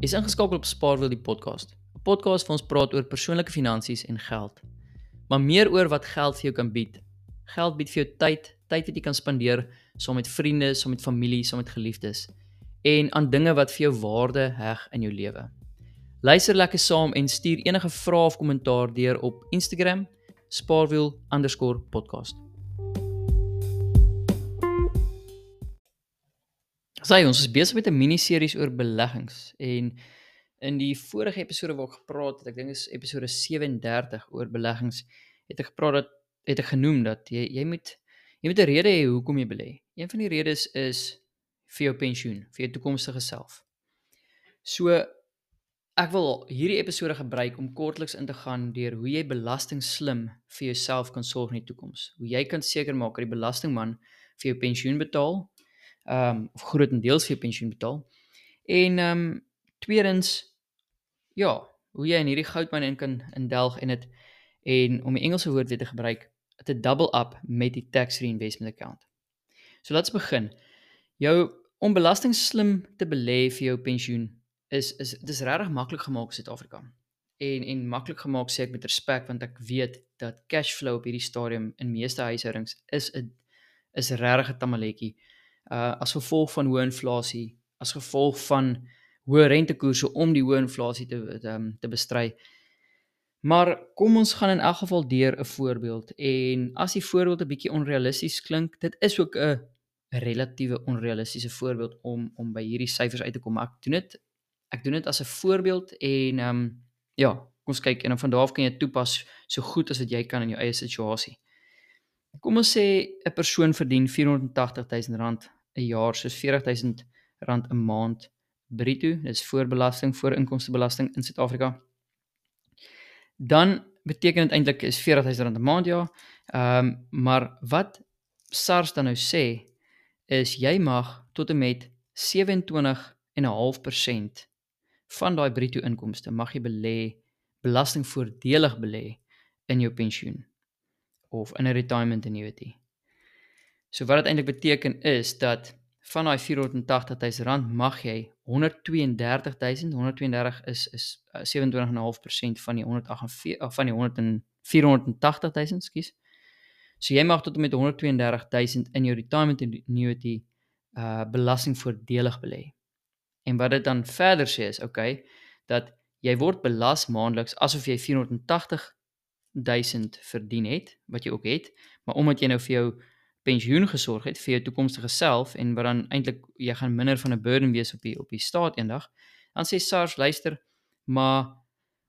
Is ingeskakel op Spaarwiel die podcast. 'n Podcast waar ons praat oor persoonlike finansies en geld. Maar meer oor wat geld vir jou kan bied. Geld bied vir jou tyd, tyd wat jy kan spandeer saam met vriende, saam met familie, saam met geliefdes en aan dinge wat vir jou waarde heg in jou lewe. Luister lekker saam en stuur enige vrae of kommentaar deur op Instagram spaarwiel_podcast. Sy ons is besig met 'n miniseries oor beleggings en in die vorige episode waar ek gepraat het, ek dink is episode 37 oor beleggings, het ek gepraat dat het ek genoem dat jy jy moet jy moet 'n rede hê hoekom jy belê. Een van die redes is vir jou pensioen, vir jou toekomstige self. So ek wil hierdie episode gebruik om kortliks in te gaan deur hoe jy belasting slim vir jouself kan sorg in die toekoms. Hoe jy kan seker maak dat die belastingman vir jou pensioen betaal ehm um, of grootendeels vir jou pensioen betaal. En ehm um, tweedens ja, hoe jy in hierdie goudmyn in kan indelg en dit en om die Engelse woord weer te gebruik, te double up met die tax reinvestment account. So laat ons begin. Jou om belasting slim te belê vir jou pensioen is is dis regtig maklik gemaak in Suid-Afrika. En en maklik gemaak sê ek met respek want ek weet dat cash flow op hierdie stadium in meeste huishoudings is 'n is regtig 'n tamaletjie uh as gevolg van hoë inflasie, as gevolg van hoë rentekoerse om die hoë inflasie te te, um, te bestry. Maar kom ons gaan in elk geval deur 'n voorbeeld en as die voorbeeld 'n bietjie onrealisties klink, dit is ook 'n relatiewe onrealistiese voorbeeld om om by hierdie syfers uit te kom. Ek doen dit ek doen dit as 'n voorbeeld en ehm um, ja, kom ons kyk en dan van daar af kan jy toepas so goed as wat jy kan in jou eie situasie. Kom ons sê 'n persoon verdien 480 000 rand 'n jaar soos R40000 'n maand bruto, dis voor belasting, voor inkomstebelasting in Suid-Afrika. Dan beteken dit eintlik is R40000 'n maand ja. Ehm um, maar wat SARS dan nou sê is jy mag tot en met 27.5% van daai bruto inkomste mag jy belê belastingvoordelig belê in jou pensioen of in 'n retirement annuity. So wat dit eintlik beteken is dat van daai 480 000 rand mag jy 132 000 132 is is 27.5% van die 148 of van die 100 480 000 skus. So jy mag tot en met 132 000 in jou retirement annuity uh belastingvoordelig belê. En wat dit dan verder sê is okay dat jy word belas maandeliks asof jy 480 000 verdien het wat jy ook het, maar omdat jy nou vir jou pensioen gesorg het vir jou toekomstige self en wat dan eintlik jy gaan minder van 'n burden wees op die op die staat eendag, dan sê SARS luister, maar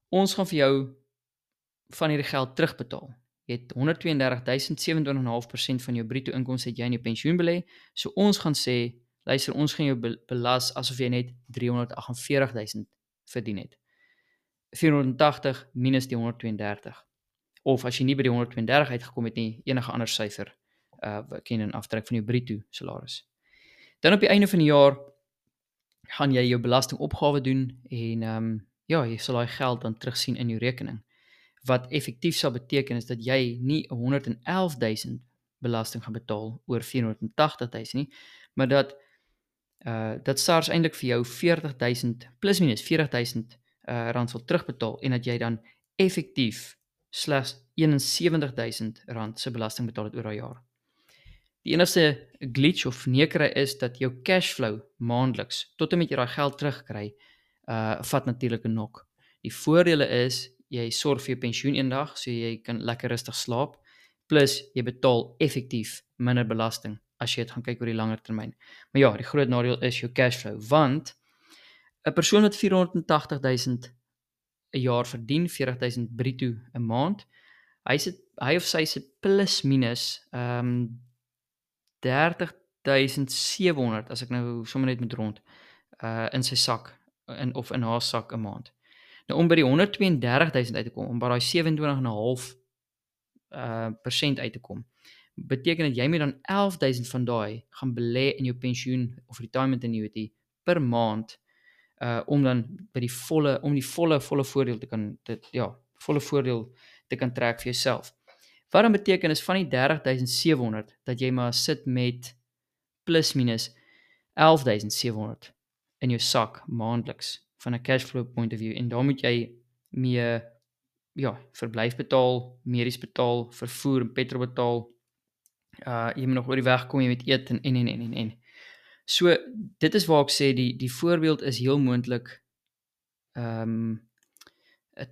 ons gaan vir jou van hierdie geld terugbetaal. Jy het 132000 27.5% van jou bruto inkomste het jy in jou pensioen belê. So ons gaan sê, luister, ons gaan jou belas asof jy net 348000 verdien het. 480 minus die 132. Of as jy nie by die 132 uitgekom het nie, enige ander syfer uh ken 'n aftrek van jou bruto salaris. Dan op die einde van die jaar gaan jy jou belastingopgawe doen en ehm um, ja, jy sal daai geld dan terugsien in jou rekening. Wat effektief sal beteken is dat jy nie 111000 belasting gaan betaal oor 480000 nie, maar dat uh dat SARS eintlik vir jou 40000 plus minus 40000 uh rand sal terugbetaal en dat jy dan effektief slegs 71000 rand se belasting betaal het oor daai jaar. Die enigste glitch of nekerry is dat jou cash flow maandeliks tot en met jy daai geld terugkry, uh vat natuurlik 'n nok. Die voordele is jy sorg vir jou pensioen eendag, so jy kan lekker rustig slaap, plus jy betaal effektief minder belasting as jy dit gaan kyk oor die langer termyn. Maar ja, die groot nadeel is jou cash flow, want 'n persoon wat 480 000 'n jaar verdien, 40 000 bruto 'n maand, hy sit hy of sy sit plus minus ehm um, 30700 as ek nou sommer net met rond uh in sy sak in of in haar sak 'n maand. Nou om by die 132000 uit te kom, om by daai 27.5 uh persent uit te kom, beteken dit jy moet dan 11000 van daai gaan belê in jou pensioen of retirement annuity per maand uh om dan by die volle om die volle volle voordeel te kan dit ja, volle voordeel te kan trek vir jouself. Wat dan beteken is van die 30700 dat jy maar sit met plus minus 11700 in jou sak maandeliks van 'n cash flow point of view en dan moet jy mee ja, verblyf betaal, medies betaal, vervoer en petrol betaal. Uh jy moet nog oor die weg kom jy met eet en en en en en. So dit is waar ek sê die die voorbeeld is heel moontlik ehm um,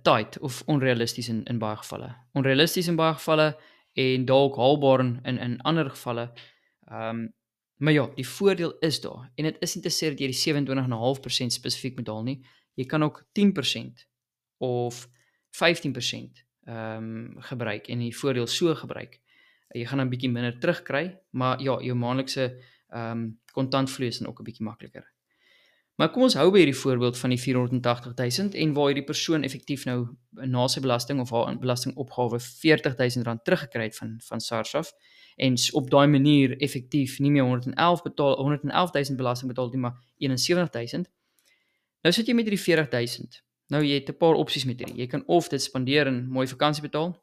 tight of onrealisties in in baie gevalle. Onrealisties in baie gevalle en dalk haalbaar in in, ander gevalle. Ehm um, maar ja, die voordeel is daar en dit is nie te sê dat jy die 27.5% spesifiek moet haal nie. Jy kan ook 10% of 15% ehm um, gebruik en die voordeel so gebruik. Jy gaan 'n bietjie minder terugkry, maar ja, jou maandelikse ehm um, kontantvloei is dan ook 'n bietjie makliker. Maar kom ons hou by hierdie voorbeeld van die 480 000 en waar hierdie persoon effektief nou na sy belasting of haar belastingopgawe 40 000 rand teruggekry het van van SARS af en op daai manier effektief nie meer 111 betaal 111 000 belasting betaal nie maar 71 000. Nou sit jy met hierdie 40 000. Nou jy het 'n paar opsies met hierdie. Jy kan of dit spandeer en mooi vakansie betaal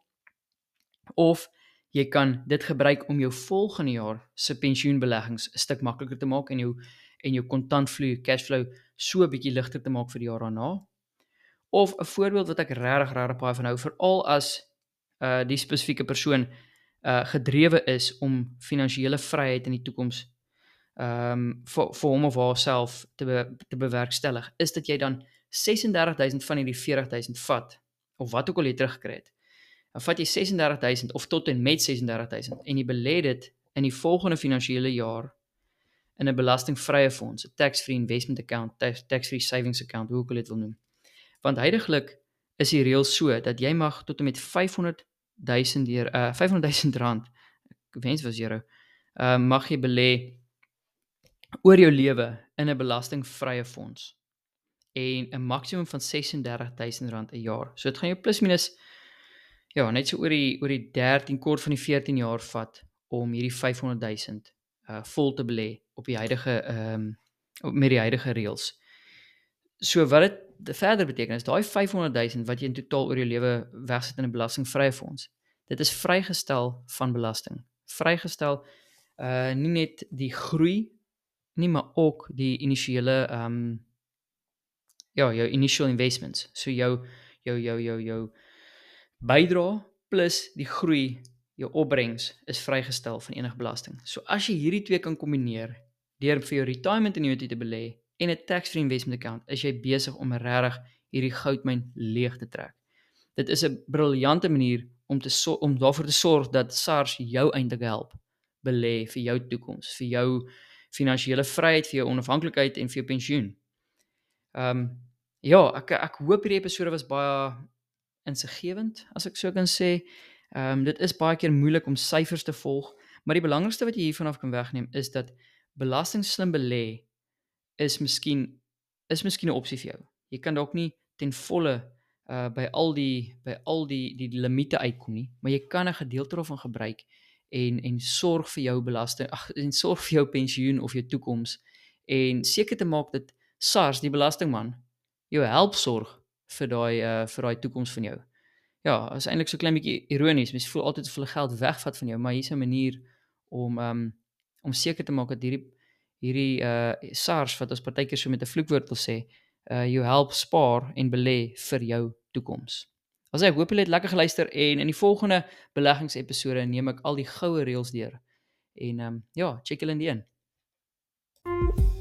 of jy kan dit gebruik om jou volgende jaar se pensioenbeleggings 'n stuk makliker te maak en jou en jou kontantvloei, cashflow so 'n bietjie ligter te maak vir die jaar daarna. Of 'n voorbeeld wat ek regtig regtig baie van hou, veral as uh die spesifieke persoon uh gedrewe is om finansiële vryheid in die toekoms ehm um, vir vir hom of haarself te be, te bewerkstellig, is dit jy dan 36000 van hierdie 40000 vat of wat ook al jy teruggekry het. Dan vat jy 36000 of tot en met 36000 en jy belê dit in die volgende finansiële jaar in 'n belastingvrye fonds, 'n tax-free investment account, tax-free savings account, hoe ook al dit wil noem. Want heidaglik is die reël so dat jy mag tot en met 500 000 deur uh 500 000 rand ek wens was euro uh mag jy belê oor jou lewe in 'n belastingvrye fonds en 'n maksimum van 36000 rand 'n jaar. So dit gaan jou plus minus ja, net so oor die oor die 13 kort van die 14 jaar vat om hierdie 500 000 uh vol te belê op die huidige ehm um, met die huidige reëls. So wat dit verder beteken is daai 500 000 wat jy in totaal oor jou lewe wegsit in 'n belastingvrye fonds. Dit is vrygestel van belasting. Vrygestel uh nie net die groei nie maar ook die initiële ehm um, ja, jou initial investments. So jou jou jou jou jou bydra plus die groei jou opbrengs is vrygestel van enige belasting. So as jy hierdie twee kan kombineer deur vir jou retirement annuity te belê en 'n tax-free investment account, is jy besig om regtig hierdie goudmyn leeg te trek. Dit is 'n briljante manier om te so, om daarvoor te sorg dat SARS jou eintlik help belê vir jou toekoms, vir jou finansiële vryheid, vir jou onafhanklikheid en vir jou pensioen. Ehm um, ja, ek ek hoop hierdie episode was baie insiggewend as ek so kan sê. Ehm um, dit is baie keer moeilik om syfers te volg, maar die belangrikste wat jy hiervan af kan wegneem is dat belasting slim belê is miskien is miskien 'n opsie vir jou. Jy kan dalk nie ten volle uh by al die by al die die limite uitkom nie, maar jy kan 'n gedeelte daarvan gebruik en en sorg vir jou belasting, ag en sorg vir jou pensioen of jou toekoms en seker te maak dat SARS die belastingman jou help sorg vir daai uh vir daai toekoms van jou ja, is eintlik so klein bietjie ironies. Mens voel altyd of hulle geld wegvat van jou, maar hier's 'n manier om um om seker te maak dat hierdie hierdie uh SARS wat ons partykeer so met 'n vloekwoord wil sê, uh jou help spaar en belê vir jou toekoms. As ek hoop julle het lekker geluister en in die volgende beleggingsepisode neem ek al die goue reëls deur. En um ja, check julle in die een.